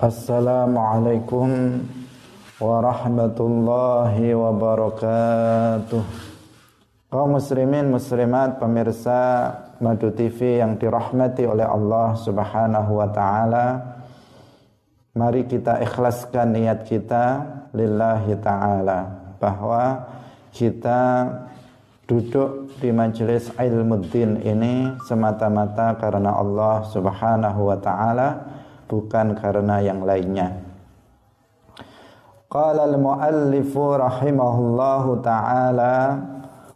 Assalamualaikum warahmatullahi wabarakatuh. Kaum muslimin muslimat pemirsa Madu TV yang dirahmati oleh Allah subhanahu wa ta'ala Mari kita ikhlaskan niat kita lillahi ta'ala Bahwa kita duduk di majelis ilmu din ini semata-mata karena Allah subhanahu wa ta'ala bukan karena yang lainnya. Qala al-muallif rahimahullahu taala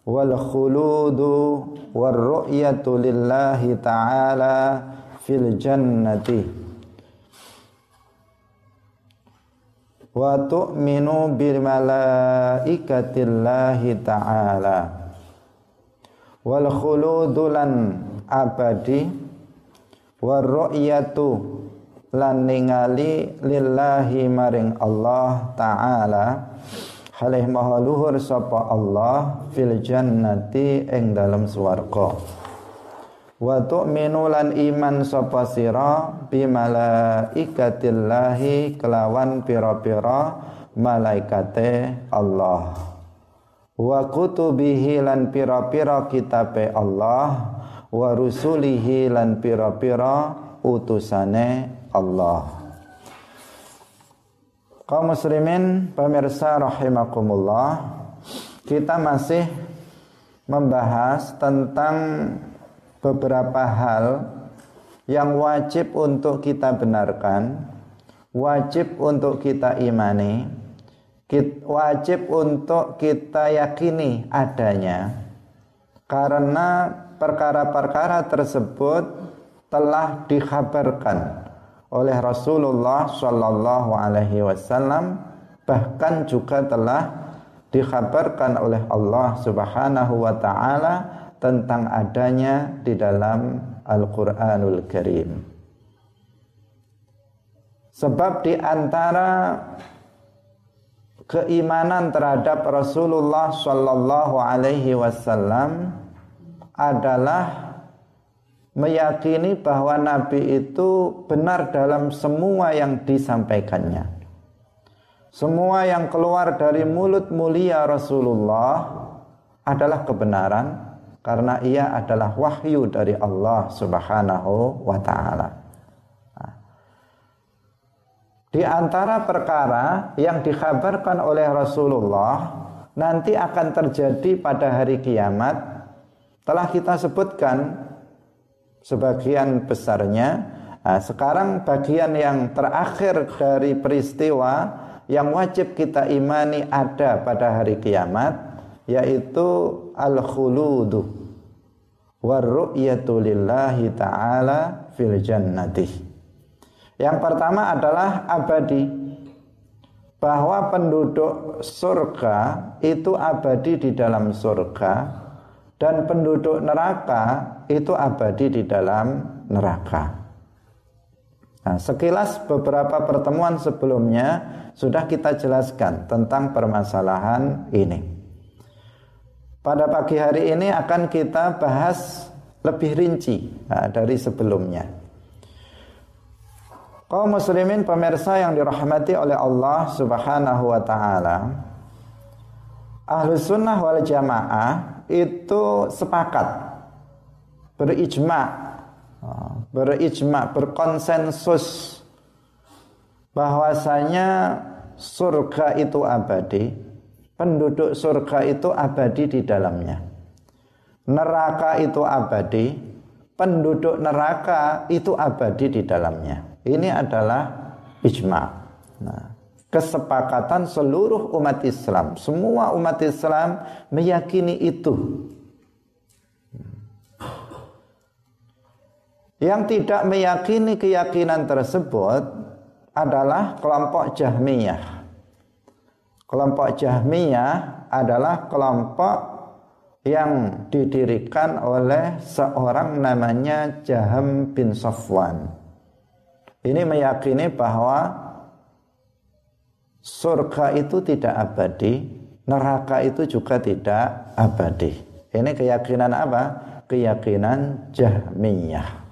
wal khuludu war ru'yatu lillahi taala fil jannati wa tu'minu bil malaikatillahi ta'ala wal khuludu lan abadi war ru'yatu lan ningali lillahi maring Allah taala. Halih maha luhur sapa Allah fil jannati ing dalam swarga. Wa tu'minu lan iman sapa sira bi malaikatillahi kelawan pira-pira malaikate Allah. Wa kutubihi lan pira-pira kitabe Allah. Wa rusulihi lan pira-pira utusane Allah. Kaum muslimin pemirsa rahimakumullah, kita masih membahas tentang beberapa hal yang wajib untuk kita benarkan, wajib untuk kita imani, wajib untuk kita yakini adanya. Karena perkara-perkara tersebut telah dikhabarkan oleh Rasulullah Shallallahu Alaihi Wasallam bahkan juga telah dikhabarkan oleh Allah Subhanahu Wa Taala tentang adanya di dalam Al-Quranul Karim. Sebab di antara keimanan terhadap Rasulullah Shallallahu Alaihi Wasallam adalah meyakini bahwa Nabi itu benar dalam semua yang disampaikannya. Semua yang keluar dari mulut mulia Rasulullah adalah kebenaran karena ia adalah wahyu dari Allah Subhanahu wa taala. Nah. Di antara perkara yang dikhabarkan oleh Rasulullah nanti akan terjadi pada hari kiamat telah kita sebutkan sebagian besarnya. Nah, sekarang bagian yang terakhir dari peristiwa yang wajib kita imani ada pada hari kiamat yaitu al-khuludu warru'yatu lillahi ta'ala fil jannati. Yang pertama adalah abadi bahwa penduduk surga itu abadi di dalam surga dan penduduk neraka itu abadi di dalam neraka. Nah, sekilas beberapa pertemuan sebelumnya sudah kita jelaskan tentang permasalahan ini. Pada pagi hari ini akan kita bahas lebih rinci nah, dari sebelumnya. Kaum muslimin pemirsa yang dirahmati oleh Allah Subhanahu wa taala. Ahlus sunnah wal jamaah itu sepakat berijma berijma berkonsensus bahwasanya surga itu abadi penduduk surga itu abadi di dalamnya. Neraka itu abadi penduduk neraka itu abadi di dalamnya. Ini adalah ijma. Nah kesepakatan seluruh umat Islam. Semua umat Islam meyakini itu. Yang tidak meyakini keyakinan tersebut adalah kelompok Jahmiyah. Kelompok Jahmiyah adalah kelompok yang didirikan oleh seorang namanya Jaham bin Safwan. Ini meyakini bahwa surga itu tidak abadi, neraka itu juga tidak abadi. Ini keyakinan apa? Keyakinan Jahmiyah.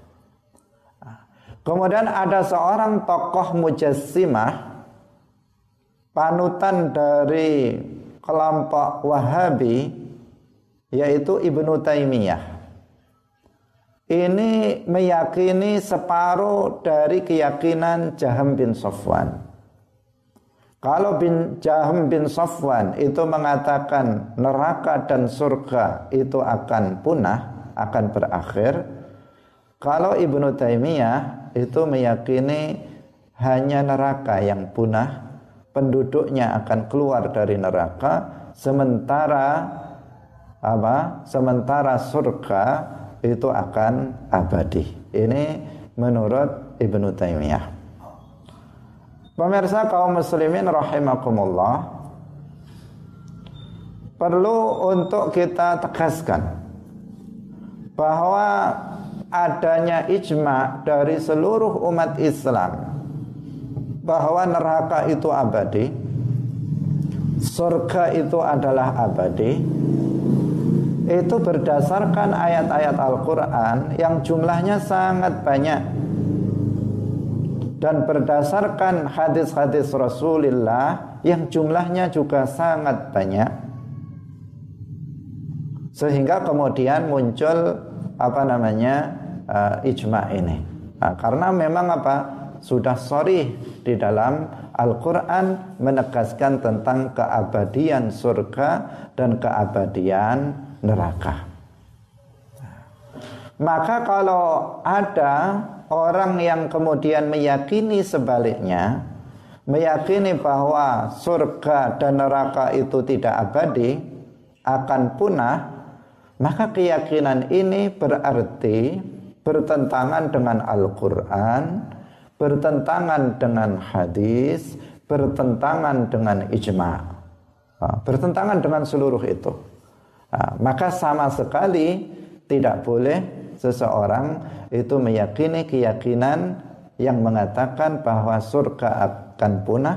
Kemudian ada seorang tokoh mujassimah panutan dari kelompok Wahabi yaitu Ibnu Taimiyah. Ini meyakini separuh dari keyakinan Jaham bin Sofwan. Kalau bin Jaham bin Sofwan itu mengatakan neraka dan surga itu akan punah, akan berakhir. Kalau Ibnu Taimiyah itu meyakini hanya neraka yang punah, penduduknya akan keluar dari neraka, sementara apa? Sementara surga itu akan abadi. Ini menurut Ibnu Taimiyah. Pemirsa kaum muslimin rahimakumullah perlu untuk kita tegaskan bahwa adanya ijma dari seluruh umat Islam bahwa neraka itu abadi, surga itu adalah abadi, itu berdasarkan ayat-ayat Al-Quran yang jumlahnya sangat banyak dan berdasarkan hadis-hadis Rasulullah yang jumlahnya juga sangat banyak sehingga kemudian muncul apa namanya uh, ijma ini. Nah, karena memang apa? Sudah sorry di dalam Al-Quran menegaskan tentang keabadian surga dan keabadian neraka. Maka kalau ada orang yang kemudian meyakini sebaliknya, meyakini bahwa surga dan neraka itu tidak abadi, akan punah, maka keyakinan ini berarti bertentangan dengan Al-Quran, bertentangan dengan hadis, bertentangan dengan ijma. Bertentangan dengan seluruh itu. Maka sama sekali tidak boleh seseorang itu meyakini keyakinan yang mengatakan bahwa surga akan punah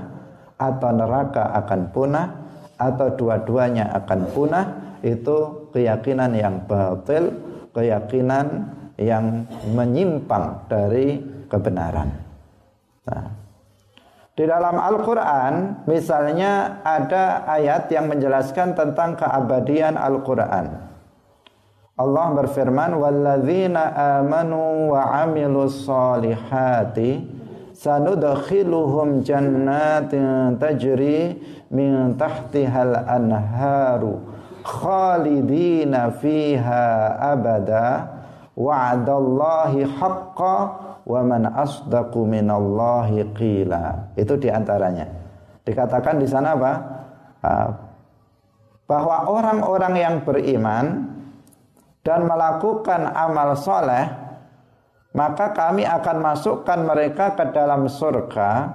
atau neraka akan punah atau dua-duanya akan punah itu keyakinan yang batil, keyakinan yang menyimpang dari kebenaran. Nah, di dalam Al-Quran misalnya ada ayat yang menjelaskan tentang keabadian Al-Quran. Allah berfirman, "Walladzina amanu wa 'amilus solihati sanudkhiluhum jannatin tajri min tahtihal anharu khalidina fiha abada." wa'adallahi haqqa wa man asdaqu minallahi qila. Itu di antaranya. Dikatakan di sana apa? Ah, bahwa orang-orang yang beriman dan melakukan amal soleh, maka kami akan masukkan mereka ke dalam surga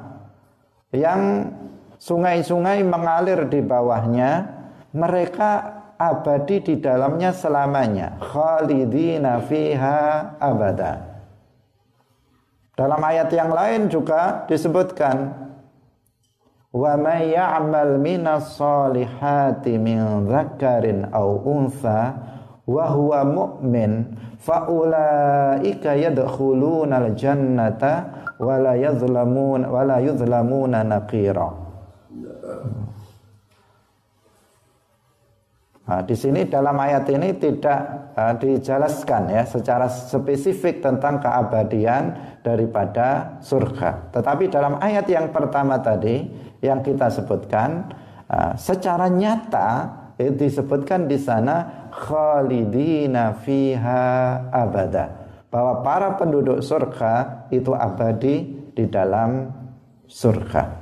yang sungai-sungai mengalir di bawahnya. Mereka abadi di dalamnya selamanya khalidina fiha abada dalam ayat yang lain juga disebutkan wa may ya'mal minas solihati min dzakarin aw untha wa huwa mu'min fa ulaika al jannata wa la yuzlamun wa la naqira Nah, di sini dalam ayat ini tidak uh, dijelaskan ya secara spesifik tentang keabadian daripada surga. Tetapi dalam ayat yang pertama tadi yang kita sebutkan uh, secara nyata eh, disebutkan di sana khalidina fiha abada bahwa para penduduk surga itu abadi di dalam surga.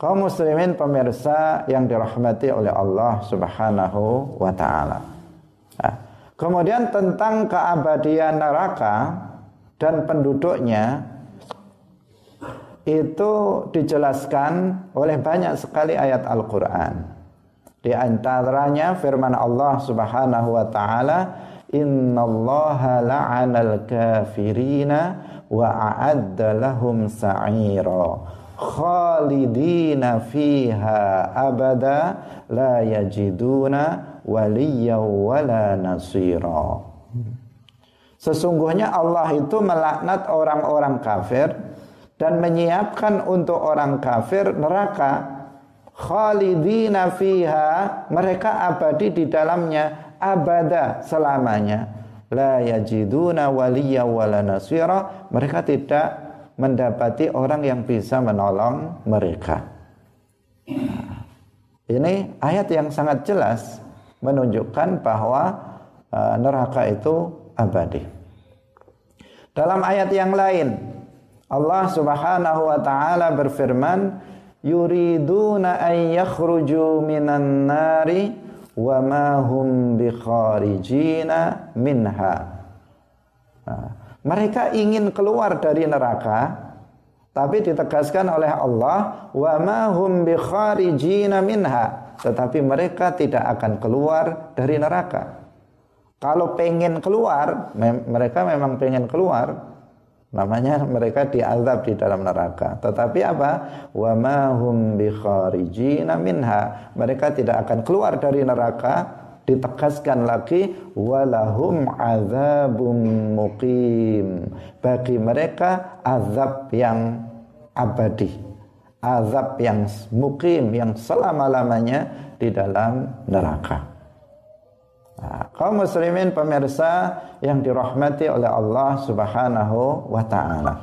Kaum muslimin pemirsa yang dirahmati oleh Allah Subhanahu wa taala. Nah, kemudian tentang keabadian neraka dan penduduknya itu dijelaskan oleh banyak sekali ayat Al-Qur'an. Di antaranya firman Allah Subhanahu wa taala, "Innallaha la'anal kafirina wa a'adda lahum sa'ira." khalidina fiha abada la yajiduna waliya wala nasira Sesungguhnya Allah itu melaknat orang-orang kafir dan menyiapkan untuk orang kafir neraka khalidina fiha mereka abadi di dalamnya abada selamanya. La yajiduna waliya wala nasira mereka tidak mendapati orang yang bisa menolong mereka. Ini ayat yang sangat jelas menunjukkan bahwa uh, neraka itu abadi. Dalam ayat yang lain Allah Subhanahu wa taala berfirman, "Yuriduna an yakhruju minan nari wa ma hum bikharijina minha." Nah, mereka ingin keluar dari neraka, tapi ditegaskan oleh Allah, "Wa ma hum bikharijina minha." Tetapi mereka tidak akan keluar dari neraka. Kalau pengen keluar, mereka memang pengen keluar, Namanya mereka diazab di dalam neraka. Tetapi apa? Wa ma hum bikharijina minha. Mereka tidak akan keluar dari neraka. Ditegaskan lagi walahum azabum muqim. Bagi mereka azab yang abadi. Azab yang muqim yang selama-lamanya di dalam neraka. Nah, kaum muslimin pemirsa yang dirahmati oleh Allah Subhanahu wa taala.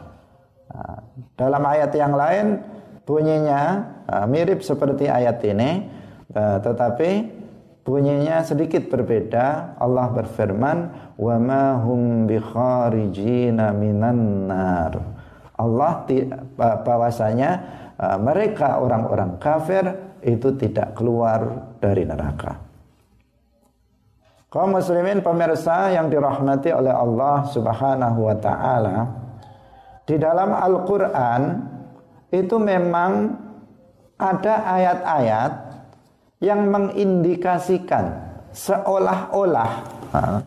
Nah, dalam ayat yang lain bunyinya uh, mirip seperti ayat ini uh, tetapi bunyinya sedikit berbeda. Allah berfirman, "Wa ma hum minan nar." Allah bahwasanya uh, mereka orang-orang kafir itu tidak keluar dari neraka. Kaum muslimin pemirsa yang dirahmati oleh Allah Subhanahu wa taala, di dalam Al-Qur'an itu memang ada ayat-ayat yang mengindikasikan seolah-olah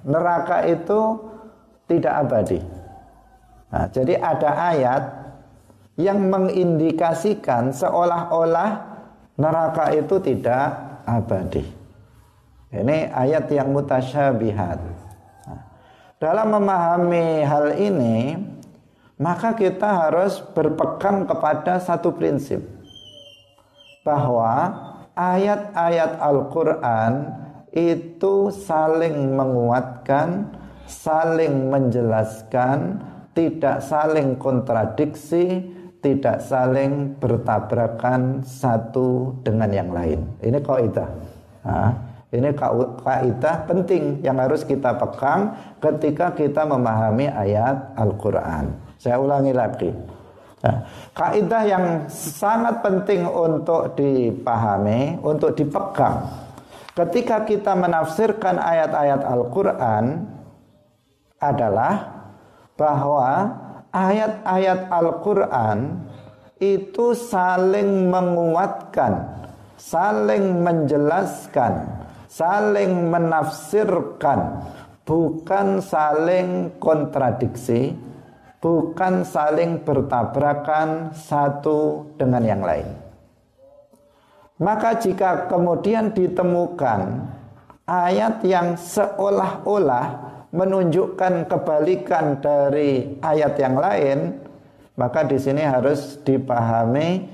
neraka itu tidak abadi. Nah, jadi ada ayat yang mengindikasikan seolah-olah neraka itu tidak abadi. Ini ayat yang mutasyabihat. dalam memahami hal ini, maka kita harus berpegang kepada satu prinsip bahwa ayat-ayat Al-Qur'an itu saling menguatkan, saling menjelaskan, tidak saling kontradiksi, tidak saling bertabrakan satu dengan yang lain. Ini kaidah. Nah, ini kaidah penting yang harus kita pegang ketika kita memahami ayat Al-Quran. Saya ulangi lagi. Nah, kaidah yang sangat penting untuk dipahami, untuk dipegang. Ketika kita menafsirkan ayat-ayat Al-Quran adalah bahwa ayat-ayat Al-Quran itu saling menguatkan, saling menjelaskan, saling menafsirkan, bukan saling kontradiksi, bukan saling bertabrakan satu dengan yang lain. Maka jika kemudian ditemukan ayat yang seolah-olah menunjukkan kebalikan dari ayat yang lain, maka di sini harus dipahami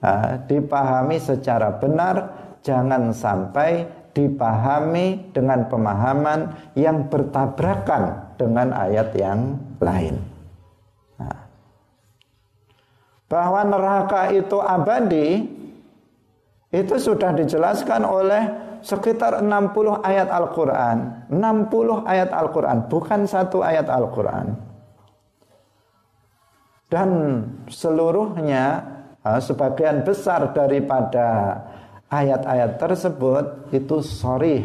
uh, dipahami secara benar, jangan sampai dipahami dengan pemahaman yang bertabrakan dengan ayat yang lain. Nah, bahwa neraka itu abadi itu sudah dijelaskan oleh sekitar 60 ayat Al-Qur'an. 60 ayat Al-Qur'an, bukan satu ayat Al-Qur'an. Dan seluruhnya sebagian besar daripada ayat-ayat tersebut itu sorry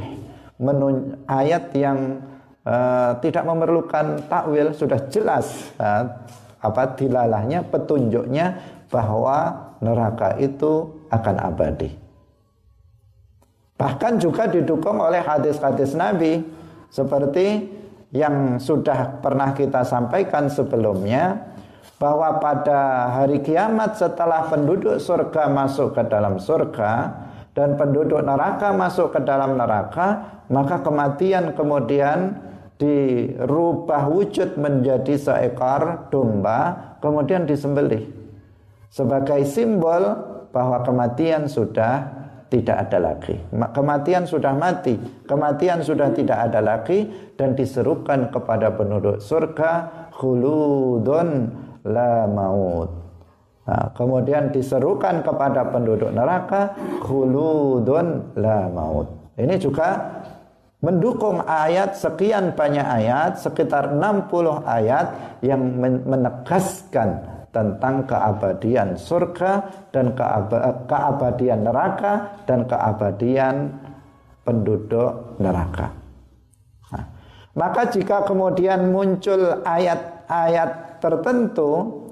ayat yang uh, tidak memerlukan takwil sudah jelas uh, apa dilalahnya petunjuknya bahwa neraka itu akan abadi. Bahkan juga didukung oleh hadis-hadis Nabi seperti yang sudah pernah kita sampaikan sebelumnya bahwa pada hari kiamat setelah penduduk surga masuk ke dalam surga dan penduduk neraka masuk ke dalam neraka, maka kematian kemudian dirubah wujud menjadi seekor domba kemudian disembelih sebagai simbol bahwa kematian sudah tidak ada lagi. Kematian sudah mati, kematian sudah tidak ada lagi dan diserukan kepada penduduk surga khuludun la maut. Nah, kemudian diserukan kepada penduduk neraka khuludun la maut. Ini juga mendukung ayat sekian banyak ayat sekitar 60 ayat yang menegaskan tentang keabadian surga dan keabadian neraka dan keabadian penduduk neraka. Nah, maka jika kemudian muncul ayat-ayat tertentu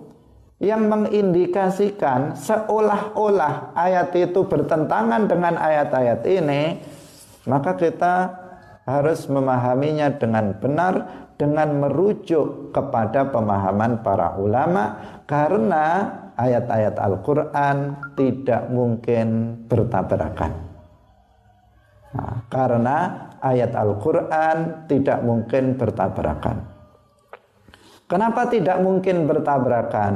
yang mengindikasikan seolah-olah ayat itu bertentangan dengan ayat-ayat ini, maka kita harus memahaminya dengan benar dengan merujuk kepada pemahaman para ulama karena ayat-ayat Al-Quran tidak mungkin bertabrakan. Nah, karena ayat Al-Quran tidak mungkin bertabrakan. Kenapa tidak mungkin bertabrakan?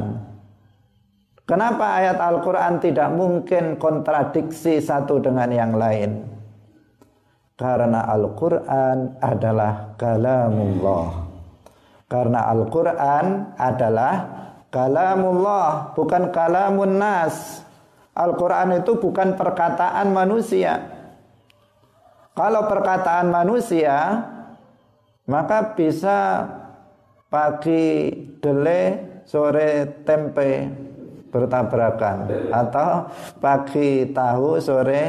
Kenapa ayat Al-Quran tidak mungkin kontradiksi satu dengan yang lain? Karena Al-Quran adalah kalamullah. Karena Al-Quran adalah kalamullah, bukan kalamun nas. Al-Quran itu bukan perkataan manusia. Kalau perkataan manusia, maka bisa pagi dele, sore tempe bertabrakan atau pagi tahu, sore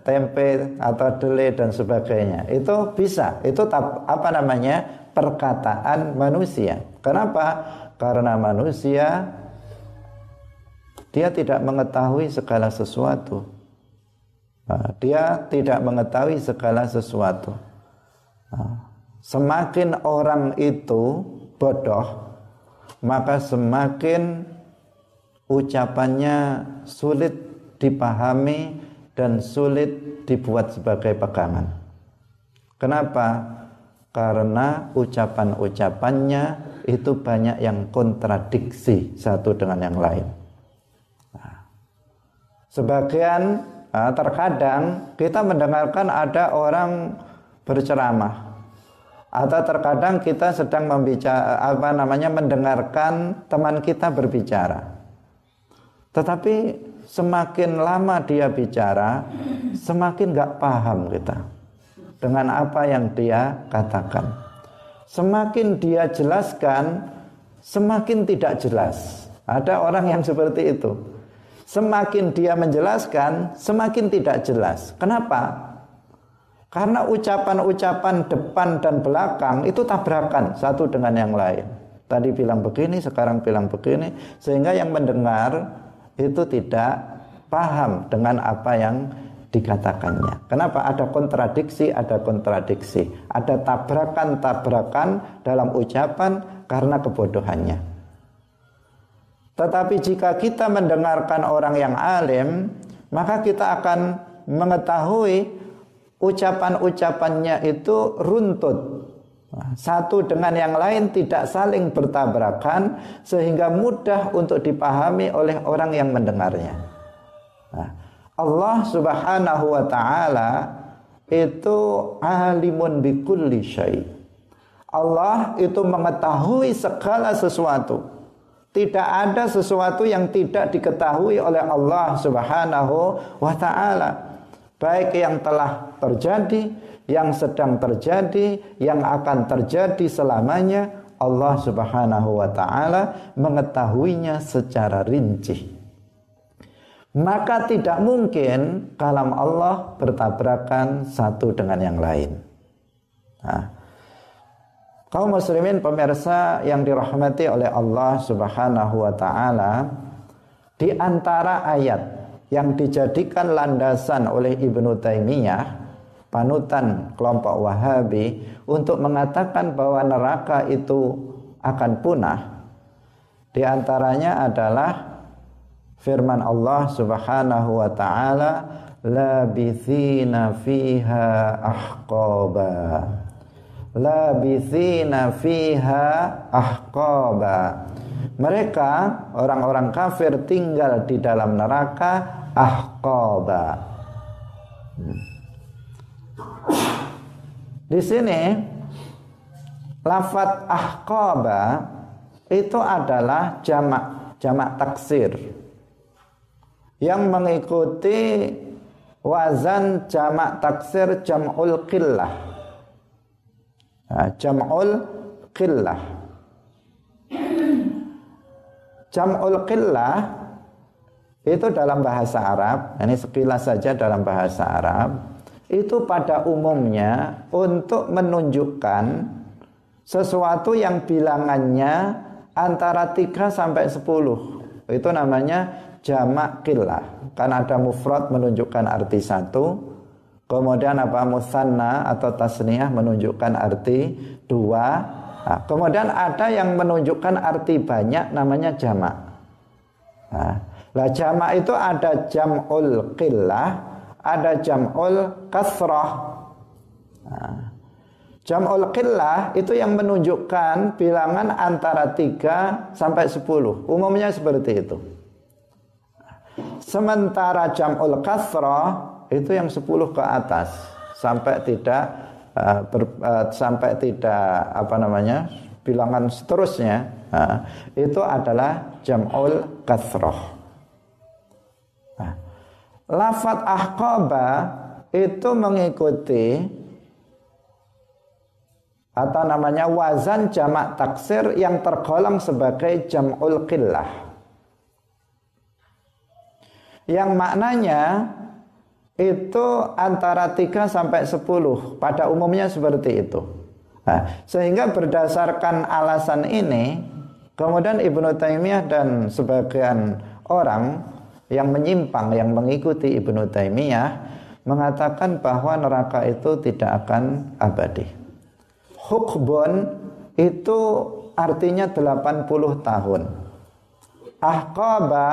tempe atau dele dan sebagainya. Itu bisa. Itu apa namanya? perkataan manusia. Kenapa? Karena manusia dia tidak mengetahui segala sesuatu. Dia tidak mengetahui segala sesuatu. Semakin orang itu bodoh, maka semakin ucapannya sulit dipahami dan sulit dibuat sebagai pegangan. Kenapa? Karena ucapan-ucapannya itu banyak yang kontradiksi satu dengan yang lain. Nah, sebagian nah, terkadang kita mendengarkan ada orang berceramah atau terkadang kita sedang membicara apa namanya mendengarkan teman kita berbicara. Tetapi semakin lama dia bicara, semakin gak paham kita dengan apa yang dia katakan. Semakin dia jelaskan, semakin tidak jelas. Ada orang yang seperti itu. Semakin dia menjelaskan, semakin tidak jelas. Kenapa? Karena ucapan-ucapan depan dan belakang itu tabrakan satu dengan yang lain. Tadi bilang begini, sekarang bilang begini, sehingga yang mendengar itu tidak paham dengan apa yang dikatakannya. Kenapa? Ada kontradiksi, ada kontradiksi. Ada tabrakan-tabrakan dalam ucapan karena kebodohannya. Tetapi jika kita mendengarkan orang yang alim, maka kita akan mengetahui ucapan-ucapannya itu runtut. Satu dengan yang lain tidak saling bertabrakan sehingga mudah untuk dipahami oleh orang yang mendengarnya. Nah, Allah Subhanahu wa taala itu alimun bikulli syai. Allah itu mengetahui segala sesuatu. Tidak ada sesuatu yang tidak diketahui oleh Allah Subhanahu wa taala. Baik yang telah terjadi yang sedang terjadi, yang akan terjadi selamanya, Allah Subhanahu wa taala mengetahuinya secara rinci. Maka tidak mungkin kalam Allah bertabrakan satu dengan yang lain. Nah, kaum muslimin pemirsa yang dirahmati oleh Allah Subhanahu wa taala, di antara ayat yang dijadikan landasan oleh Ibnu Taimiyah panutan kelompok Wahabi untuk mengatakan bahwa neraka itu akan punah. Di antaranya adalah firman Allah Subhanahu wa taala labithina fiha ahqaba. Labithina fiha ahqaba. Mereka orang-orang kafir tinggal di dalam neraka ahqaba. Hmm. Di sini lafat ahqaba itu adalah jamak jamak taksir. Yang mengikuti wazan jamak taksir jam'ul qillah. Nah, jam'ul qillah. Jam'ul qillah itu dalam bahasa Arab ini sekilas saja dalam bahasa Arab itu pada umumnya untuk menunjukkan sesuatu yang bilangannya antara 3 sampai 10 itu namanya jamak qillah. Karena ada mufrad menunjukkan arti satu kemudian apa? Musanna atau tasniyah menunjukkan arti dua. Nah, kemudian ada yang menunjukkan arti banyak namanya jamak. Nah, lah jamak itu ada jam'ul qillah ada jam'ul kasrah nah, Jam'ul qillah itu yang menunjukkan bilangan antara 3 sampai 10. Umumnya seperti itu. Sementara jam'ul kasrah itu yang 10 ke atas sampai tidak uh, ber, uh, sampai tidak apa namanya bilangan seterusnya uh, itu adalah jam'ul kasrah. Lafat ahqaba itu mengikuti atau namanya wazan jamak taksir yang tergolong sebagai jam'ul qillah. Yang maknanya itu antara 3 sampai 10 pada umumnya seperti itu. Nah, sehingga berdasarkan alasan ini kemudian Ibnu Taimiyah dan sebagian orang yang menyimpang yang mengikuti Ibnu Taimiyah mengatakan bahwa neraka itu tidak akan abadi. Hukbon itu artinya 80 tahun. Ahqaba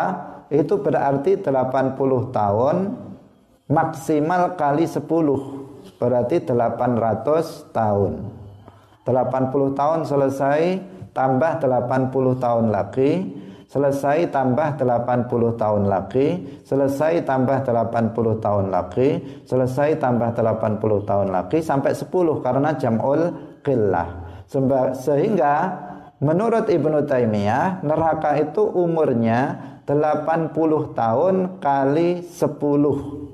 itu berarti 80 tahun maksimal kali 10 berarti 800 tahun. 80 tahun selesai tambah 80 tahun lagi selesai tambah 80 tahun lagi selesai tambah 80 tahun lagi selesai tambah 80 tahun lagi sampai 10 karena jam'ul qillah. Sehingga menurut Ibnu Taimiyah neraka itu umurnya 80 tahun kali 10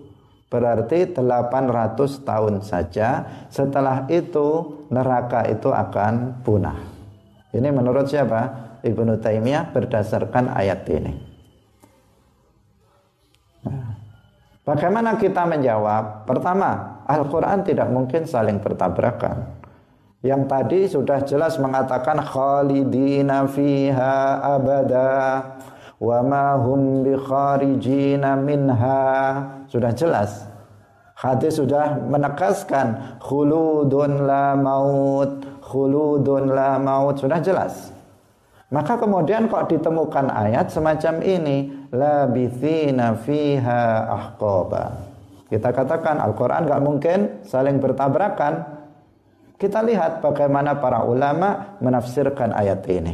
berarti 800 tahun saja. Setelah itu neraka itu akan punah. Ini menurut siapa Ibnu Taimiyah berdasarkan ayat ini. Nah, Bagaimana kita menjawab? Pertama, Al-Quran tidak mungkin saling bertabrakan. Yang tadi sudah jelas mengatakan khalidina fiha abada wa ma hum minha. Sudah jelas. Hadis sudah menegaskan khuludun la maut khuludun la maut. Sudah jelas maka kemudian kok ditemukan ayat semacam ini labithina fiha ahqaba. Kita katakan Al-Quran gak mungkin saling bertabrakan. Kita lihat bagaimana para ulama menafsirkan ayat ini.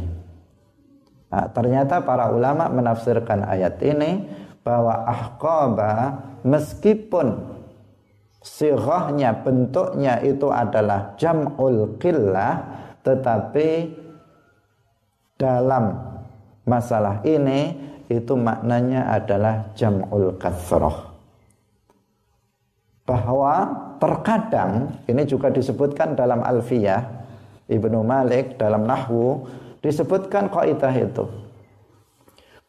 Nah, ternyata para ulama menafsirkan ayat ini bahwa ahqaba meskipun sirahnya bentuknya itu adalah jam'ul qillah tetapi dalam masalah ini itu maknanya adalah jam'ul kasroh. Bahwa terkadang ini juga disebutkan dalam alfiyah Ibnu Malik dalam nahwu disebutkan kaidah itu.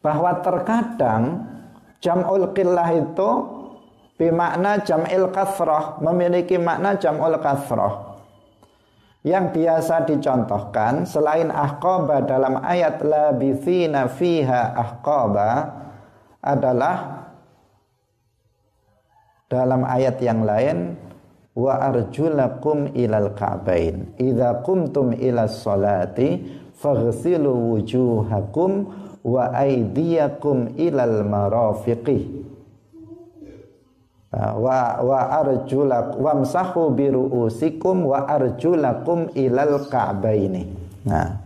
Bahwa terkadang jam'ul qillah itu bermakna jam'il kasrah memiliki makna jam'ul kasrah yang biasa dicontohkan selain ahqaba dalam ayat labithina fiha ahqaba adalah dalam ayat yang lain wa arjulakum ilal ka'bain. Idza qumtum ila salati faghsilu wujuhakum wa aydiyakum ilal marafiqi wa wa arjulak wamsahu biruusikum wa arjulakum ilal ka'baini. Nah.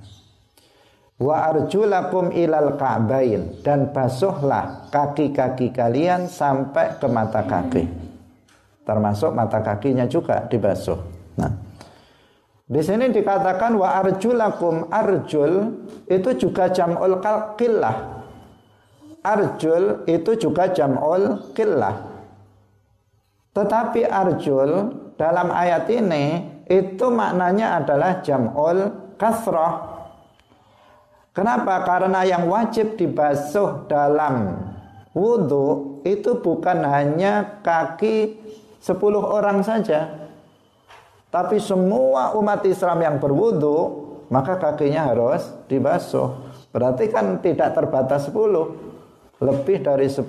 Wa arjulakum ilal ka'bain dan basuhlah kaki-kaki kalian sampai ke mata kaki. Termasuk mata kakinya juga dibasuh. Nah. Di sini dikatakan wa arjulakum arjul itu juga jam'ul qillah. Arjul itu juga jam'ul qillah. Tetapi arjul dalam ayat ini itu maknanya adalah jam'ul kasroh. Kenapa? Karena yang wajib dibasuh dalam wudhu itu bukan hanya kaki 10 orang saja. Tapi semua umat Islam yang berwudhu maka kakinya harus dibasuh. Berarti kan tidak terbatas 10 lebih dari 10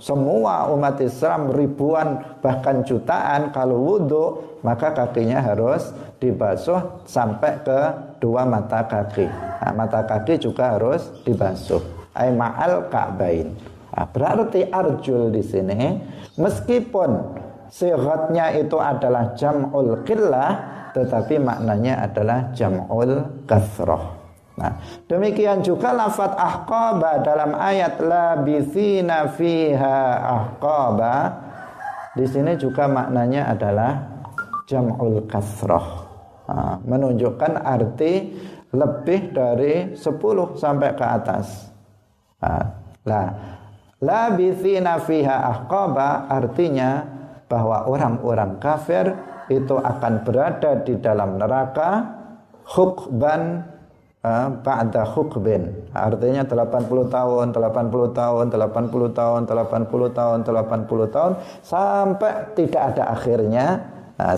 semua umat Islam ribuan bahkan jutaan kalau wudhu maka kakinya harus dibasuh sampai ke dua mata kaki. Nah, mata kaki juga harus dibasuh. Ay ma'al ka'bain. Nah, berarti arjul di sini meskipun sigatnya itu adalah jam'ul qillah tetapi maknanya adalah jam'ul kasroh Nah, demikian juga lafat ahqaba dalam ayat labithina fiha ahqaba di sini juga maknanya adalah jam'ul kasroh. Nah, menunjukkan arti lebih dari 10 sampai ke atas. Nah, labithina fiha ahqaba artinya bahwa orang-orang kafir itu akan berada di dalam neraka hukban ba'da hukbin. Artinya 80 tahun 80 tahun 80 tahun 80 tahun 80 tahun sampai tidak ada akhirnya nah,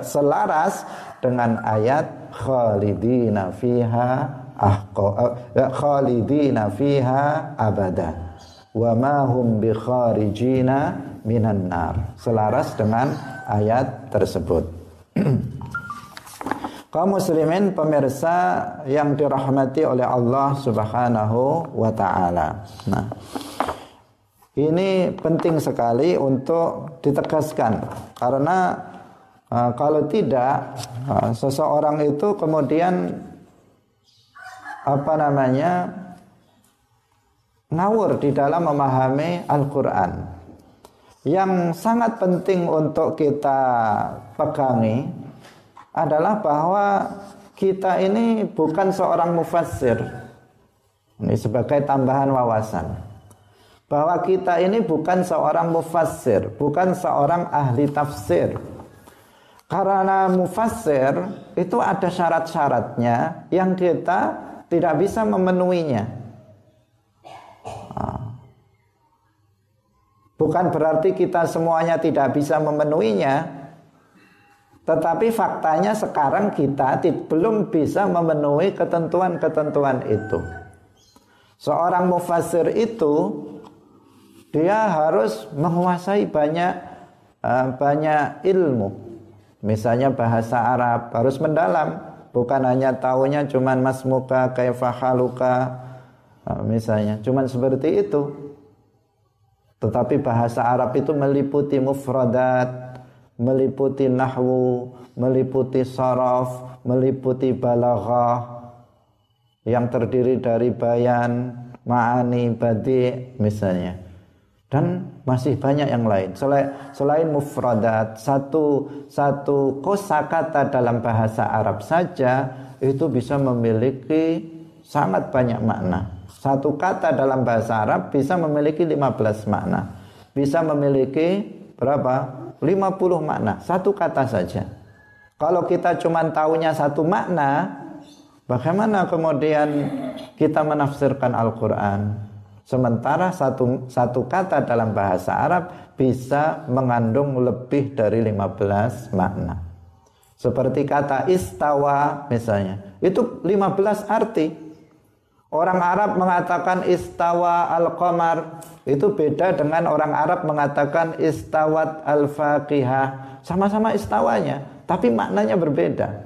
selaras dengan ayat khalidina fiha ahqa eh, khalidina fiha abada wa ma hum bi kharijina minan nar. Selaras dengan ayat tersebut kaum muslimin pemirsa yang dirahmati oleh Allah Subhanahu wa taala. Nah, ini penting sekali untuk ditegaskan karena uh, kalau tidak uh, seseorang itu kemudian apa namanya ngawur di dalam memahami Al-Qur'an. Yang sangat penting untuk kita pegangi adalah bahwa kita ini bukan seorang mufassir. Ini sebagai tambahan wawasan. Bahwa kita ini bukan seorang mufassir, bukan seorang ahli tafsir. Karena mufassir itu ada syarat-syaratnya yang kita tidak bisa memenuhinya. Ah. Bukan berarti kita semuanya tidak bisa memenuhinya, tetapi faktanya sekarang kita belum bisa memenuhi ketentuan-ketentuan itu. Seorang mufasir itu dia harus menguasai banyak uh, banyak ilmu. Misalnya bahasa Arab harus mendalam, bukan hanya tahunya cuman masmuka kaifahaluka uh, misalnya, cuman seperti itu. Tetapi bahasa Arab itu meliputi mufradat, meliputi nahwu, meliputi saraf, meliputi balaghah yang terdiri dari bayan, ma'ani, badi misalnya. Dan masih banyak yang lain. Selain, selain mufradat, satu satu kosakata dalam bahasa Arab saja itu bisa memiliki sangat banyak makna. Satu kata dalam bahasa Arab bisa memiliki 15 makna. Bisa memiliki berapa? 50 makna, satu kata saja. Kalau kita cuma tahunya satu makna, bagaimana kemudian kita menafsirkan Al-Quran? Sementara satu, satu kata dalam bahasa Arab bisa mengandung lebih dari 15 makna. Seperti kata istawa misalnya. Itu 15 arti. Orang Arab mengatakan istawa al-qamar itu beda dengan orang Arab mengatakan istawat al-faqihah. Sama-sama istawanya, tapi maknanya berbeda.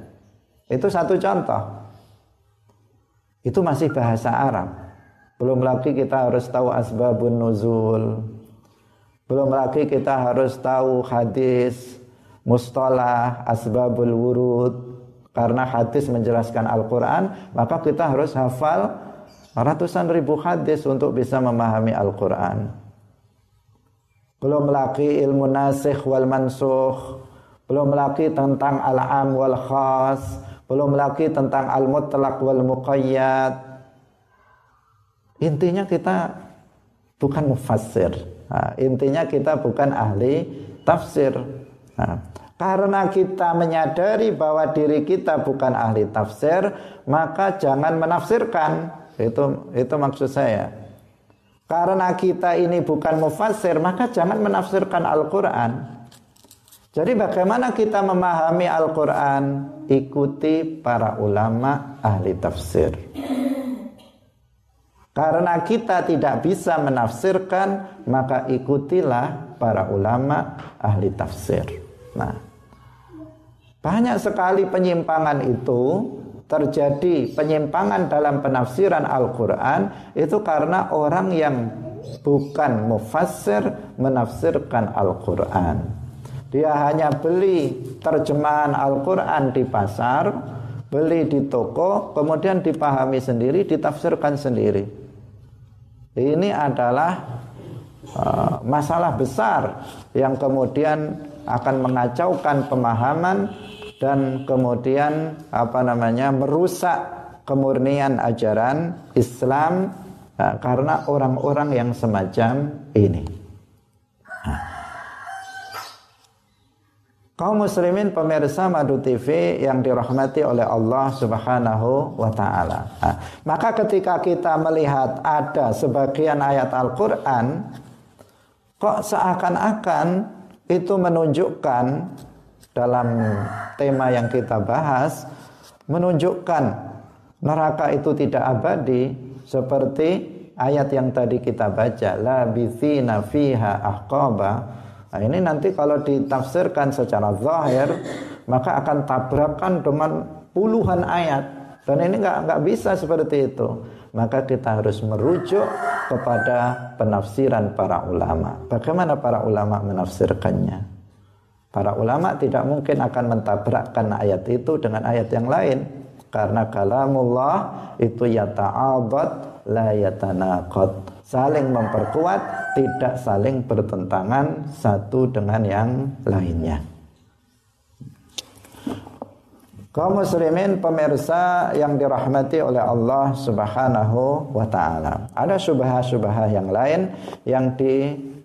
Itu satu contoh. Itu masih bahasa Arab. Belum lagi kita harus tahu asbabun nuzul. Belum lagi kita harus tahu hadis, mustalah, asbabul wurud. Karena hadis menjelaskan Al-Quran, maka kita harus hafal ratusan ribu hadis untuk bisa memahami Al-Quran. Belum lagi ilmu nasikh wal mansuh, belum lagi tentang al-am wal khas, belum lagi tentang al-mutlaq wal muqayyad. Intinya kita bukan mufassir. Nah, intinya kita bukan ahli tafsir. Nah, karena kita menyadari bahwa diri kita bukan ahli tafsir, maka jangan menafsirkan. Itu itu maksud saya. Karena kita ini bukan mufassir, maka jangan menafsirkan Al-Qur'an. Jadi bagaimana kita memahami Al-Quran? Ikuti para ulama ahli tafsir. Karena kita tidak bisa menafsirkan, maka ikutilah para ulama ahli tafsir. Nah, banyak sekali penyimpangan itu terjadi penyimpangan dalam penafsiran Al-Quran itu karena orang yang bukan mufassir menafsirkan Al-Quran. Dia hanya beli terjemahan Al-Quran di pasar, beli di toko, kemudian dipahami sendiri, ditafsirkan sendiri. Ini adalah uh, masalah besar yang kemudian akan mengacaukan pemahaman dan kemudian apa namanya merusak kemurnian ajaran Islam uh, karena orang-orang yang semacam ini. Nah. Kaum muslimin pemirsa Madu TV yang dirahmati oleh Allah Subhanahu wa taala. Nah, maka ketika kita melihat ada sebagian ayat Al-Qur'an kok seakan-akan itu menunjukkan dalam tema yang kita bahas menunjukkan neraka itu tidak abadi seperti ayat yang tadi kita baca la bithina fiha ahqaba Nah ini nanti kalau ditafsirkan secara zahir maka akan tabrakan dengan puluhan ayat dan ini nggak nggak bisa seperti itu. Maka kita harus merujuk kepada penafsiran para ulama. Bagaimana para ulama menafsirkannya? Para ulama tidak mungkin akan mentabrakkan ayat itu dengan ayat yang lain karena kalamullah itu yata'abad la yatanaqad saling memperkuat, tidak saling bertentangan satu dengan yang lainnya. Kaum muslimin pemirsa yang dirahmati oleh Allah Subhanahu wa taala. Ada subah-subah yang lain yang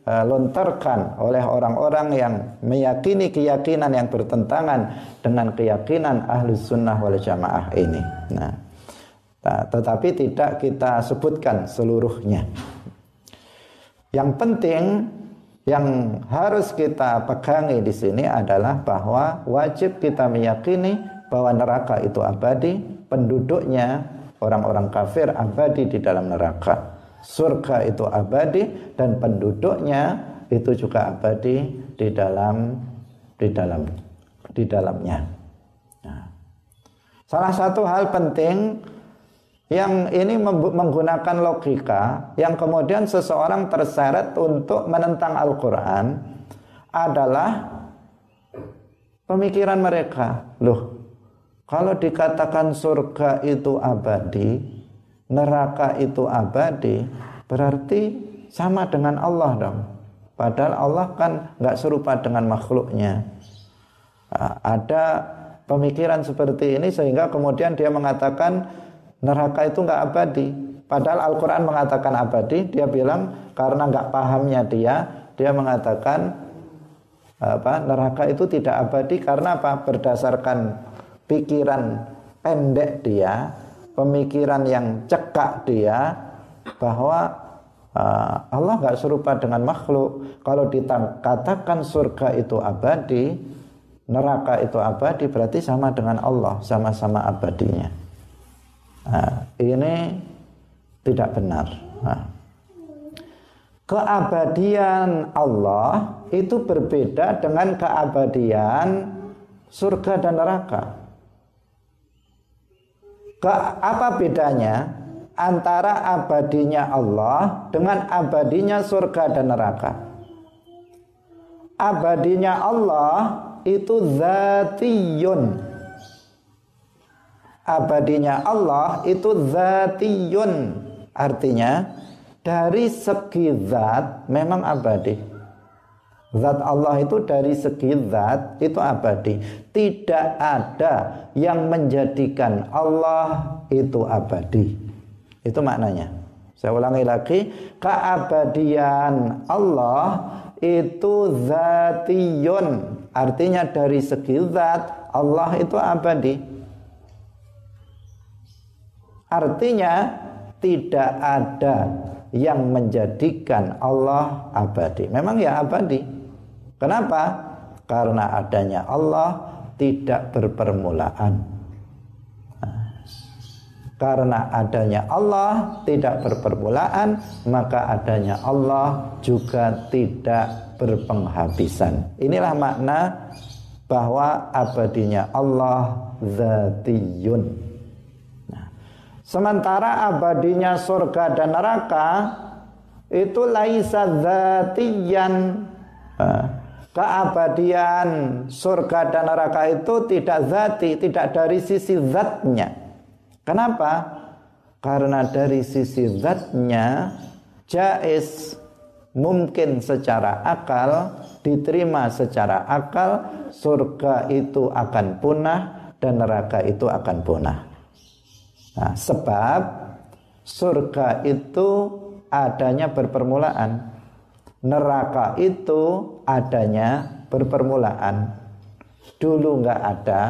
dilontarkan oleh orang-orang yang meyakini keyakinan yang bertentangan dengan keyakinan Ahlus Sunnah wal Jamaah ini. Nah, tetapi tidak kita sebutkan seluruhnya. Yang penting yang harus kita pegangi di sini adalah bahwa wajib kita meyakini bahwa neraka itu abadi, penduduknya orang-orang kafir abadi di dalam neraka. Surga itu abadi dan penduduknya itu juga abadi di dalam di dalam di dalamnya. Nah. Salah satu hal penting yang ini menggunakan logika yang kemudian seseorang terseret untuk menentang Al-Quran adalah pemikiran mereka. Loh, kalau dikatakan surga itu abadi, neraka itu abadi, berarti sama dengan Allah dong. Padahal Allah kan nggak serupa dengan makhluknya. Ada pemikiran seperti ini sehingga kemudian dia mengatakan neraka itu nggak abadi. Padahal Al-Quran mengatakan abadi, dia bilang karena nggak pahamnya dia, dia mengatakan apa neraka itu tidak abadi karena apa? Berdasarkan pikiran pendek dia, pemikiran yang cekak dia bahwa uh, Allah nggak serupa dengan makhluk. Kalau dikatakan surga itu abadi, neraka itu abadi berarti sama dengan Allah, sama-sama abadinya. Nah, ini tidak benar. Nah, keabadian Allah itu berbeda dengan keabadian surga dan neraka. Apa bedanya antara abadinya Allah dengan abadinya surga dan neraka? abadinya Allah itu zatiyun. Abadinya Allah itu zatiyun. Artinya dari segi zat memang abadi. Zat Allah itu dari segi zat itu abadi. Tidak ada yang menjadikan Allah itu abadi. Itu maknanya. Saya ulangi lagi, keabadian Allah itu zatiyun. Artinya dari segi zat Allah itu abadi. Artinya tidak ada yang menjadikan Allah abadi. Memang ya abadi. Kenapa? Karena adanya Allah tidak berpermulaan. Karena adanya Allah tidak berpermulaan, maka adanya Allah juga tidak berpenghabisan. Inilah makna bahwa abadinya Allah zatiyun. Nah, sementara abadinya surga dan neraka itu laisa zatiyan. Nah, keabadian surga dan neraka itu tidak zati, tidak dari sisi zatnya. Kenapa? Karena dari sisi zatnya jais mungkin secara akal diterima secara akal surga itu akan punah dan neraka itu akan punah. Nah, sebab surga itu adanya berpermulaan neraka itu adanya berpermulaan. Dulu nggak ada,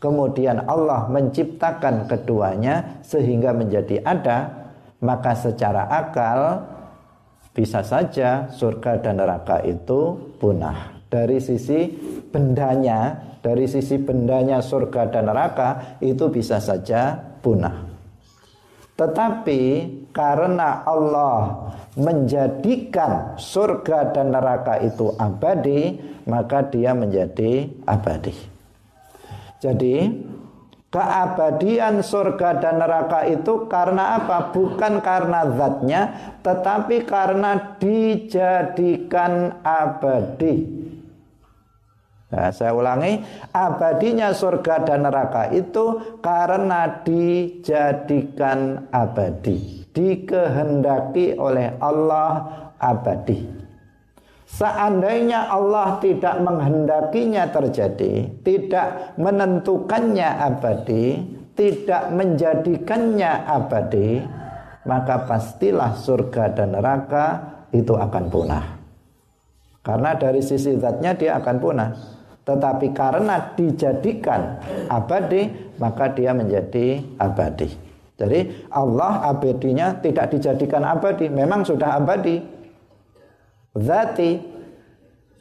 kemudian Allah menciptakan keduanya sehingga menjadi ada, maka secara akal bisa saja surga dan neraka itu punah. Dari sisi bendanya, dari sisi bendanya surga dan neraka itu bisa saja punah. Tetapi karena Allah menjadikan surga dan neraka itu abadi, maka dia menjadi abadi. Jadi, keabadian surga dan neraka itu karena apa? Bukan karena zatnya, tetapi karena dijadikan abadi. Nah, saya ulangi, abadinya surga dan neraka itu karena dijadikan abadi, dikehendaki oleh Allah abadi. Seandainya Allah tidak menghendakinya terjadi, tidak menentukannya abadi, tidak menjadikannya abadi, maka pastilah surga dan neraka itu akan punah. Karena dari sisi zatnya dia akan punah. Tetapi karena dijadikan abadi, maka dia menjadi abadi. Jadi Allah abadinya tidak dijadikan abadi, memang sudah abadi. Zati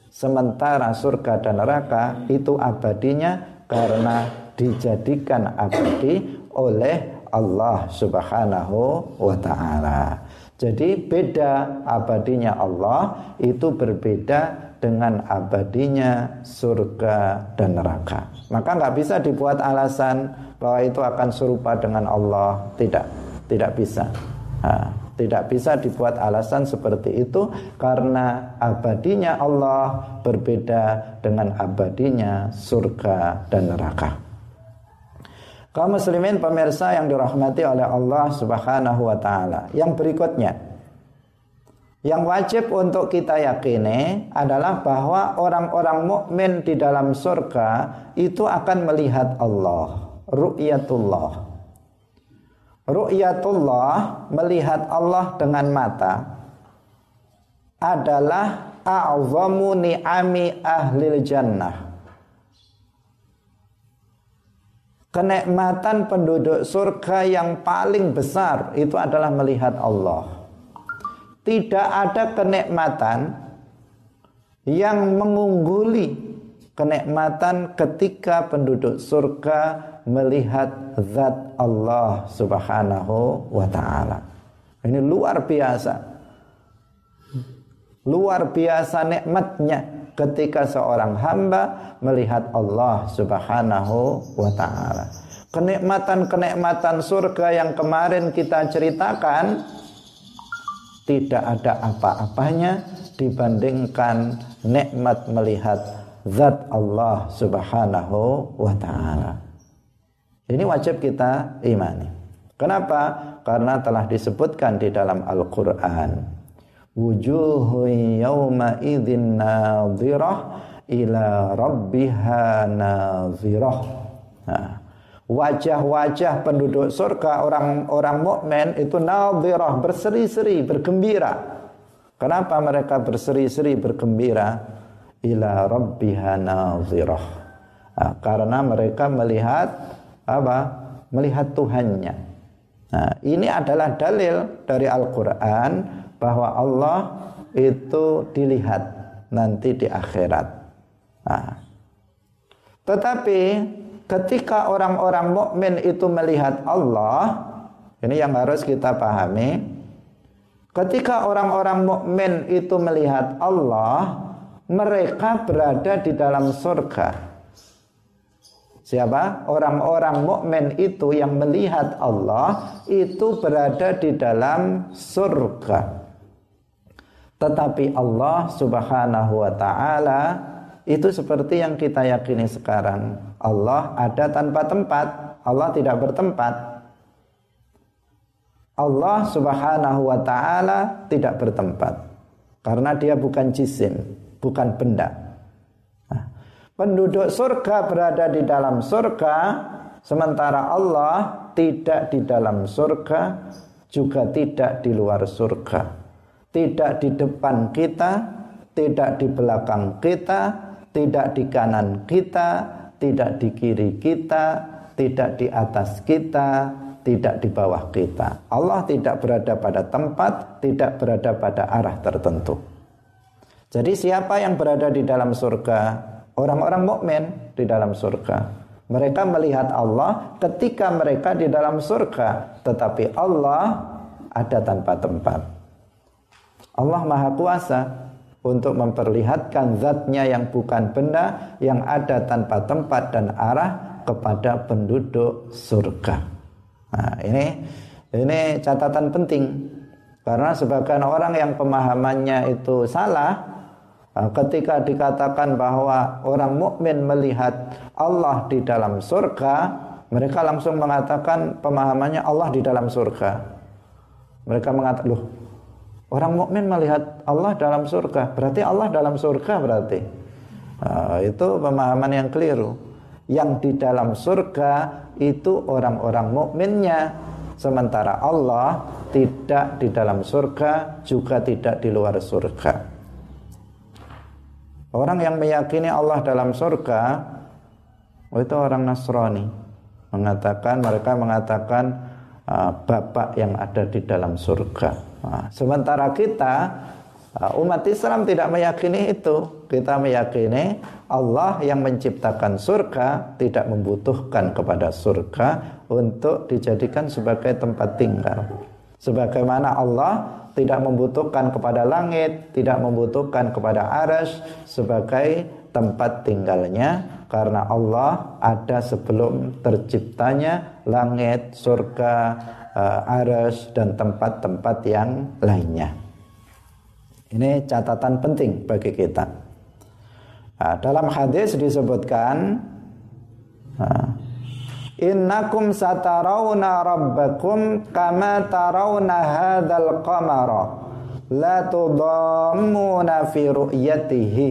sementara surga dan neraka itu abadinya karena dijadikan abadi oleh Allah Subhanahu wa taala. Jadi beda abadinya Allah itu berbeda dengan abadinya surga dan neraka. Maka nggak bisa dibuat alasan bahwa itu akan serupa dengan Allah. Tidak, tidak bisa. Nah, tidak bisa dibuat alasan seperti itu karena abadinya Allah berbeda dengan abadinya surga dan neraka. Kaum muslimin pemirsa yang dirahmati oleh Allah Subhanahu wa taala. Yang berikutnya, yang wajib untuk kita yakini adalah bahwa orang-orang mukmin di dalam surga itu akan melihat Allah, ru'yatullah. Ru'yatullah melihat Allah dengan mata adalah a'zamu ni'ami ahlil jannah. Kenikmatan penduduk surga yang paling besar itu adalah melihat Allah tidak ada kenikmatan yang mengungguli kenikmatan ketika penduduk surga melihat zat Allah Subhanahu wa taala. Ini luar biasa. Luar biasa nikmatnya ketika seorang hamba melihat Allah Subhanahu wa taala. Kenikmatan-kenikmatan surga yang kemarin kita ceritakan tidak ada apa-apanya dibandingkan nikmat melihat zat Allah Subhanahu wa taala. Ini wajib kita imani. Kenapa? Karena telah disebutkan di dalam Al-Qur'an. Wujuhu yawma idzin nadhirah ila rabbiha nadhirah. Nah, wajah-wajah penduduk surga orang-orang mukmin itu nadhirah berseri-seri bergembira. Kenapa mereka berseri-seri bergembira? Ila rabbiha nadhirah. Nah, karena mereka melihat apa? Melihat Tuhannya. Nah, ini adalah dalil dari Al-Qur'an bahwa Allah itu dilihat nanti di akhirat. Nah, tetapi ketika orang-orang mukmin itu melihat Allah, ini yang harus kita pahami. Ketika orang-orang mukmin itu melihat Allah, mereka berada di dalam surga. Siapa? Orang-orang mukmin itu yang melihat Allah itu berada di dalam surga. Tetapi Allah Subhanahu wa taala itu seperti yang kita yakini sekarang. Allah ada tanpa tempat, Allah tidak bertempat. Allah Subhanahu wa taala tidak bertempat karena dia bukan jisim, bukan benda. Penduduk surga berada di dalam surga sementara Allah tidak di dalam surga juga tidak di luar surga. Tidak di depan kita, tidak di belakang kita, tidak di kanan kita, tidak di kiri kita, tidak di atas kita, tidak di bawah kita. Allah tidak berada pada tempat, tidak berada pada arah tertentu. Jadi siapa yang berada di dalam surga? Orang-orang mukmin di dalam surga. Mereka melihat Allah ketika mereka di dalam surga, tetapi Allah ada tanpa tempat. Allah Maha Kuasa, untuk memperlihatkan zatnya yang bukan benda yang ada tanpa tempat dan arah kepada penduduk surga. Nah, ini ini catatan penting karena sebagian orang yang pemahamannya itu salah ketika dikatakan bahwa orang mukmin melihat Allah di dalam surga, mereka langsung mengatakan pemahamannya Allah di dalam surga. Mereka mengatakan, "Loh, Orang mukmin melihat Allah dalam surga, berarti Allah dalam surga berarti. Nah, itu pemahaman yang keliru. Yang di dalam surga itu orang-orang mukminnya, sementara Allah tidak di dalam surga, juga tidak di luar surga. Orang yang meyakini Allah dalam surga itu orang Nasrani. Mengatakan mereka mengatakan uh, Bapak yang ada di dalam surga. Nah, sementara kita uh, umat Islam tidak meyakini itu. Kita meyakini Allah yang menciptakan surga tidak membutuhkan kepada surga untuk dijadikan sebagai tempat tinggal. Sebagaimana Allah tidak membutuhkan kepada langit, tidak membutuhkan kepada aras sebagai tempat tinggalnya karena Allah ada sebelum terciptanya langit, surga, uh, aras dan tempat-tempat yang lainnya. Ini catatan penting bagi kita. Nah, dalam hadis disebutkan uh, Innakum satarawna rabbakum kama tarawna hadzal qamara la tudammuna fi ru'yatihi.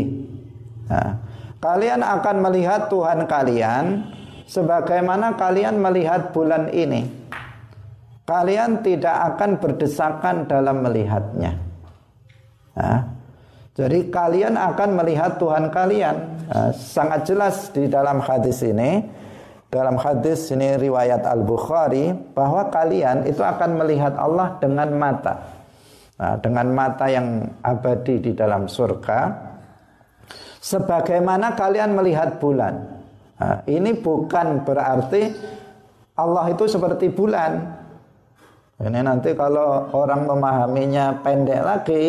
Nah, kalian akan melihat Tuhan kalian sebagaimana kalian melihat bulan ini kalian tidak akan berdesakan dalam melihatnya. Nah, jadi kalian akan melihat Tuhan kalian. Nah, sangat jelas di dalam hadis ini, dalam hadis ini riwayat Al Bukhari bahwa kalian itu akan melihat Allah dengan mata, nah, dengan mata yang abadi di dalam surga. Sebagaimana kalian melihat bulan. Nah, ini bukan berarti Allah itu seperti bulan, ini nanti kalau orang memahaminya pendek lagi,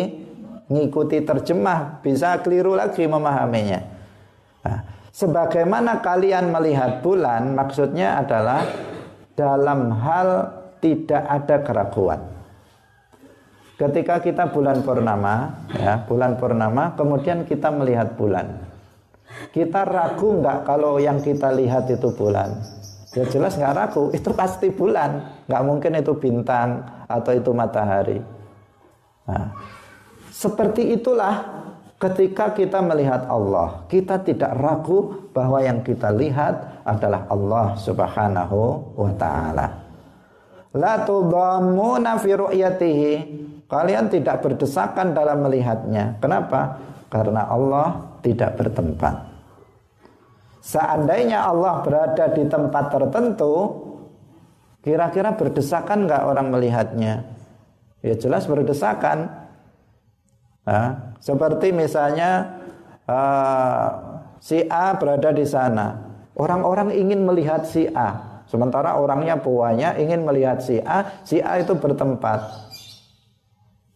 ngikuti terjemah bisa keliru lagi memahaminya. Nah, sebagaimana kalian melihat bulan, maksudnya adalah dalam hal tidak ada keraguan. ketika kita bulan purnama, ya, bulan purnama, kemudian kita melihat bulan. Kita ragu nggak kalau yang kita lihat itu bulan? Ya jelas nggak ragu, itu pasti bulan, nggak mungkin itu bintang atau itu matahari. Nah, seperti itulah ketika kita melihat Allah, kita tidak ragu bahwa yang kita lihat adalah Allah Subhanahu wa taala. La tudammuna. Kalian tidak berdesakan dalam melihatnya. Kenapa? Karena Allah tidak bertempat. Seandainya Allah berada di tempat tertentu, kira-kira berdesakan nggak orang melihatnya? Ya jelas berdesakan. Seperti misalnya uh, si A berada di sana, orang-orang ingin melihat si A, sementara orangnya puanya ingin melihat si A, si A itu bertempat.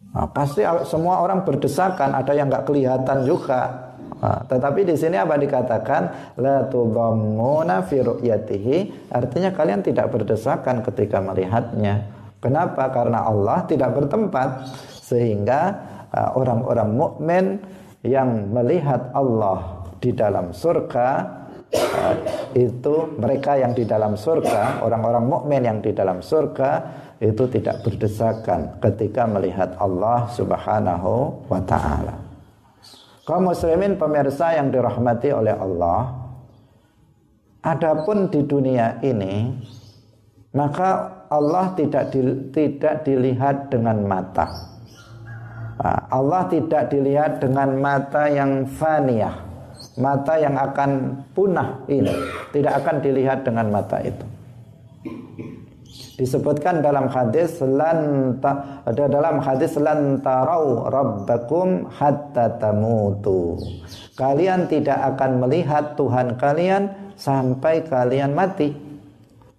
Nah, pasti semua orang berdesakan, ada yang nggak kelihatan juga. Nah, tetapi di sini apa dikatakan la artinya kalian tidak berdesakan ketika melihatnya. Kenapa? Karena Allah tidak bertempat sehingga orang-orang uh, mukmin yang melihat Allah di dalam surga uh, itu mereka yang di dalam surga, orang-orang mukmin yang di dalam surga itu tidak berdesakan ketika melihat Allah Subhanahu wa taala. Kaum muslimin pemirsa yang dirahmati oleh Allah adapun di dunia ini maka Allah tidak di, tidak dilihat dengan mata Allah tidak dilihat dengan mata yang faniyah mata yang akan punah ini tidak akan dilihat dengan mata itu disebutkan dalam hadis lan ada dalam hadis lan tarau rabbakum hatta tamutu. Kalian tidak akan melihat Tuhan kalian sampai kalian mati.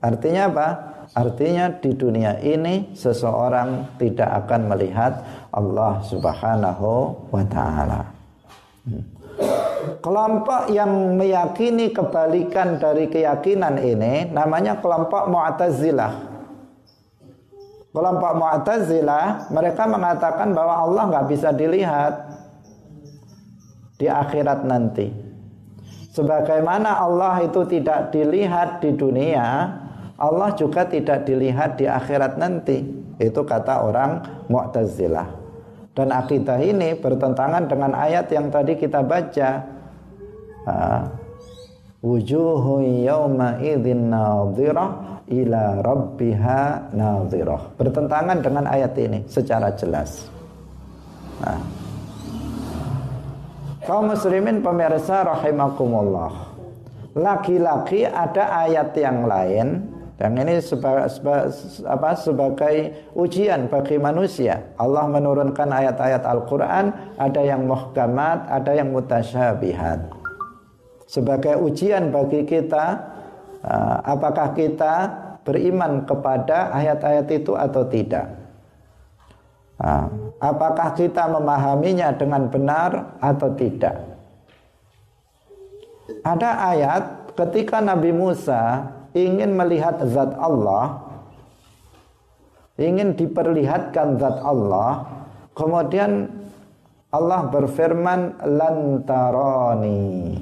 Artinya apa? Artinya di dunia ini seseorang tidak akan melihat Allah Subhanahu wa taala. Hmm. Kelompok yang meyakini kebalikan dari keyakinan ini namanya kelompok Mu'tazilah. Kelompok Mu'tazilah mereka mengatakan bahwa Allah nggak bisa dilihat di akhirat nanti. Sebagaimana Allah itu tidak dilihat di dunia, Allah juga tidak dilihat di akhirat nanti. Itu kata orang Mu'tazilah. Dan akidah ini bertentangan dengan ayat yang tadi kita baca. Wujuhu yawma idzin nadhirah ila rabbiha nadhirah. Bertentangan dengan ayat ini secara jelas. Nah. Kaum muslimin pemirsa rahimakumullah. Lagi-lagi ada ayat yang lain yang ini sebagai, sebagai, apa, sebagai ujian bagi manusia. Allah menurunkan ayat-ayat Al-Quran, ada yang muhkamat, ada yang mutasyabihat. Sebagai ujian bagi kita uh, apakah kita beriman kepada ayat-ayat itu atau tidak. Uh, apakah kita memahaminya dengan benar atau tidak. Ada ayat ketika Nabi Musa ingin melihat zat Allah, ingin diperlihatkan zat Allah, kemudian Allah berfirman lantaroni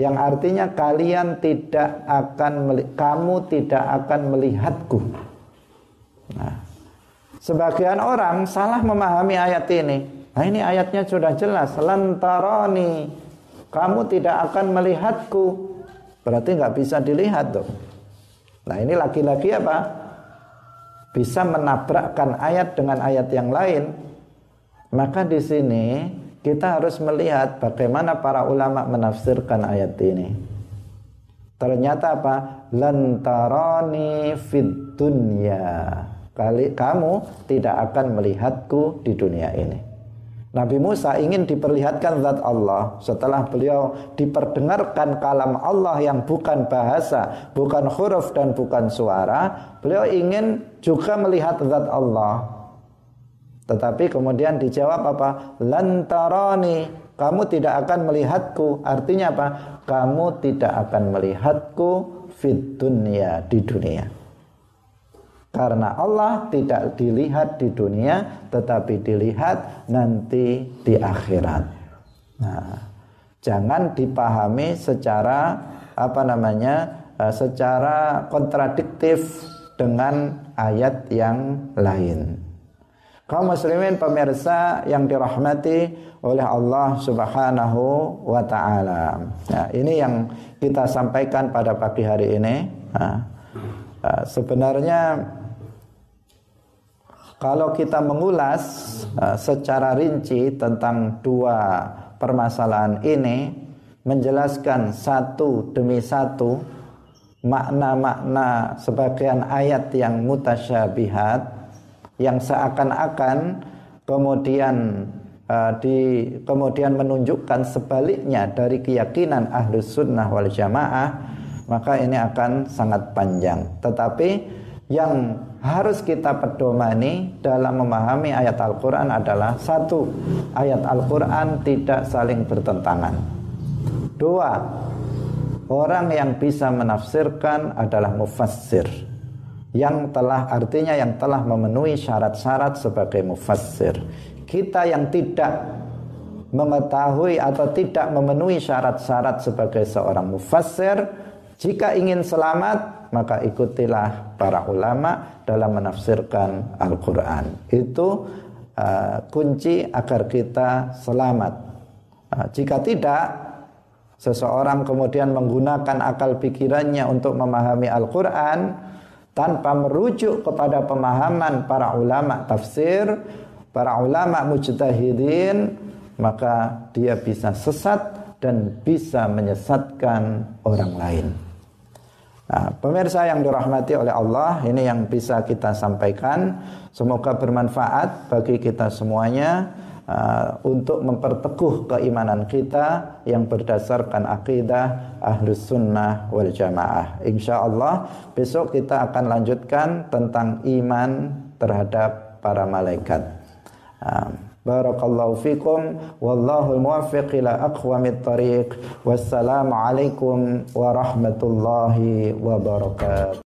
yang artinya kalian tidak akan kamu tidak akan melihatku. Nah, sebagian orang salah memahami ayat ini. Nah, ini ayatnya sudah jelas, lantaroni. Kamu tidak akan melihatku. Berarti nggak bisa dilihat tuh. Nah, ini lagi-lagi apa? Bisa menabrakkan ayat dengan ayat yang lain. Maka di sini kita harus melihat bagaimana para ulama menafsirkan ayat ini. Ternyata apa? Lantarani fid dunya. Kali kamu tidak akan melihatku di dunia ini. Nabi Musa ingin diperlihatkan zat Allah setelah beliau diperdengarkan kalam Allah yang bukan bahasa, bukan huruf dan bukan suara, beliau ingin juga melihat zat Allah. Tetapi kemudian dijawab apa? Lantarani, kamu tidak akan melihatku. Artinya apa? Kamu tidak akan melihatku fit dunia di dunia. Karena Allah tidak dilihat di dunia tetapi dilihat nanti di akhirat. Nah, jangan dipahami secara apa namanya? Eh, secara kontradiktif dengan ayat yang lain. Kaum muslimin pemirsa yang dirahmati oleh Allah Subhanahu wa taala. Nah, ini yang kita sampaikan pada pagi hari ini. Nah, uh, sebenarnya kalau kita mengulas uh, secara rinci tentang dua permasalahan ini menjelaskan satu demi satu makna-makna sebagian ayat yang mutasyabihat yang seakan-akan kemudian uh, di kemudian menunjukkan sebaliknya dari keyakinan ahlus sunnah wal jamaah maka ini akan sangat panjang. Tetapi yang harus kita pedomani dalam memahami ayat Al-Quran adalah satu ayat Al-Quran tidak saling bertentangan dua orang yang bisa menafsirkan adalah mufassir yang telah artinya yang telah memenuhi syarat-syarat sebagai mufassir. Kita yang tidak mengetahui atau tidak memenuhi syarat-syarat sebagai seorang mufassir, jika ingin selamat maka ikutilah para ulama dalam menafsirkan Al-Qur'an. Itu uh, kunci agar kita selamat. Uh, jika tidak seseorang kemudian menggunakan akal pikirannya untuk memahami Al-Qur'an, tanpa merujuk kepada pemahaman para ulama tafsir, para ulama mujtahidin, maka dia bisa sesat dan bisa menyesatkan orang lain. Nah, pemirsa yang dirahmati oleh Allah, ini yang bisa kita sampaikan. Semoga bermanfaat bagi kita semuanya uh, untuk memperteguh keimanan kita yang berdasarkan akidah ahlus sunnah wal jamaah. Insya Allah besok kita akan lanjutkan tentang iman terhadap para malaikat. Uh, بارك الله فيكم. والله الموفق إلى أقوم الطريق. والسلام عليكم ورحمة الله وبركاته.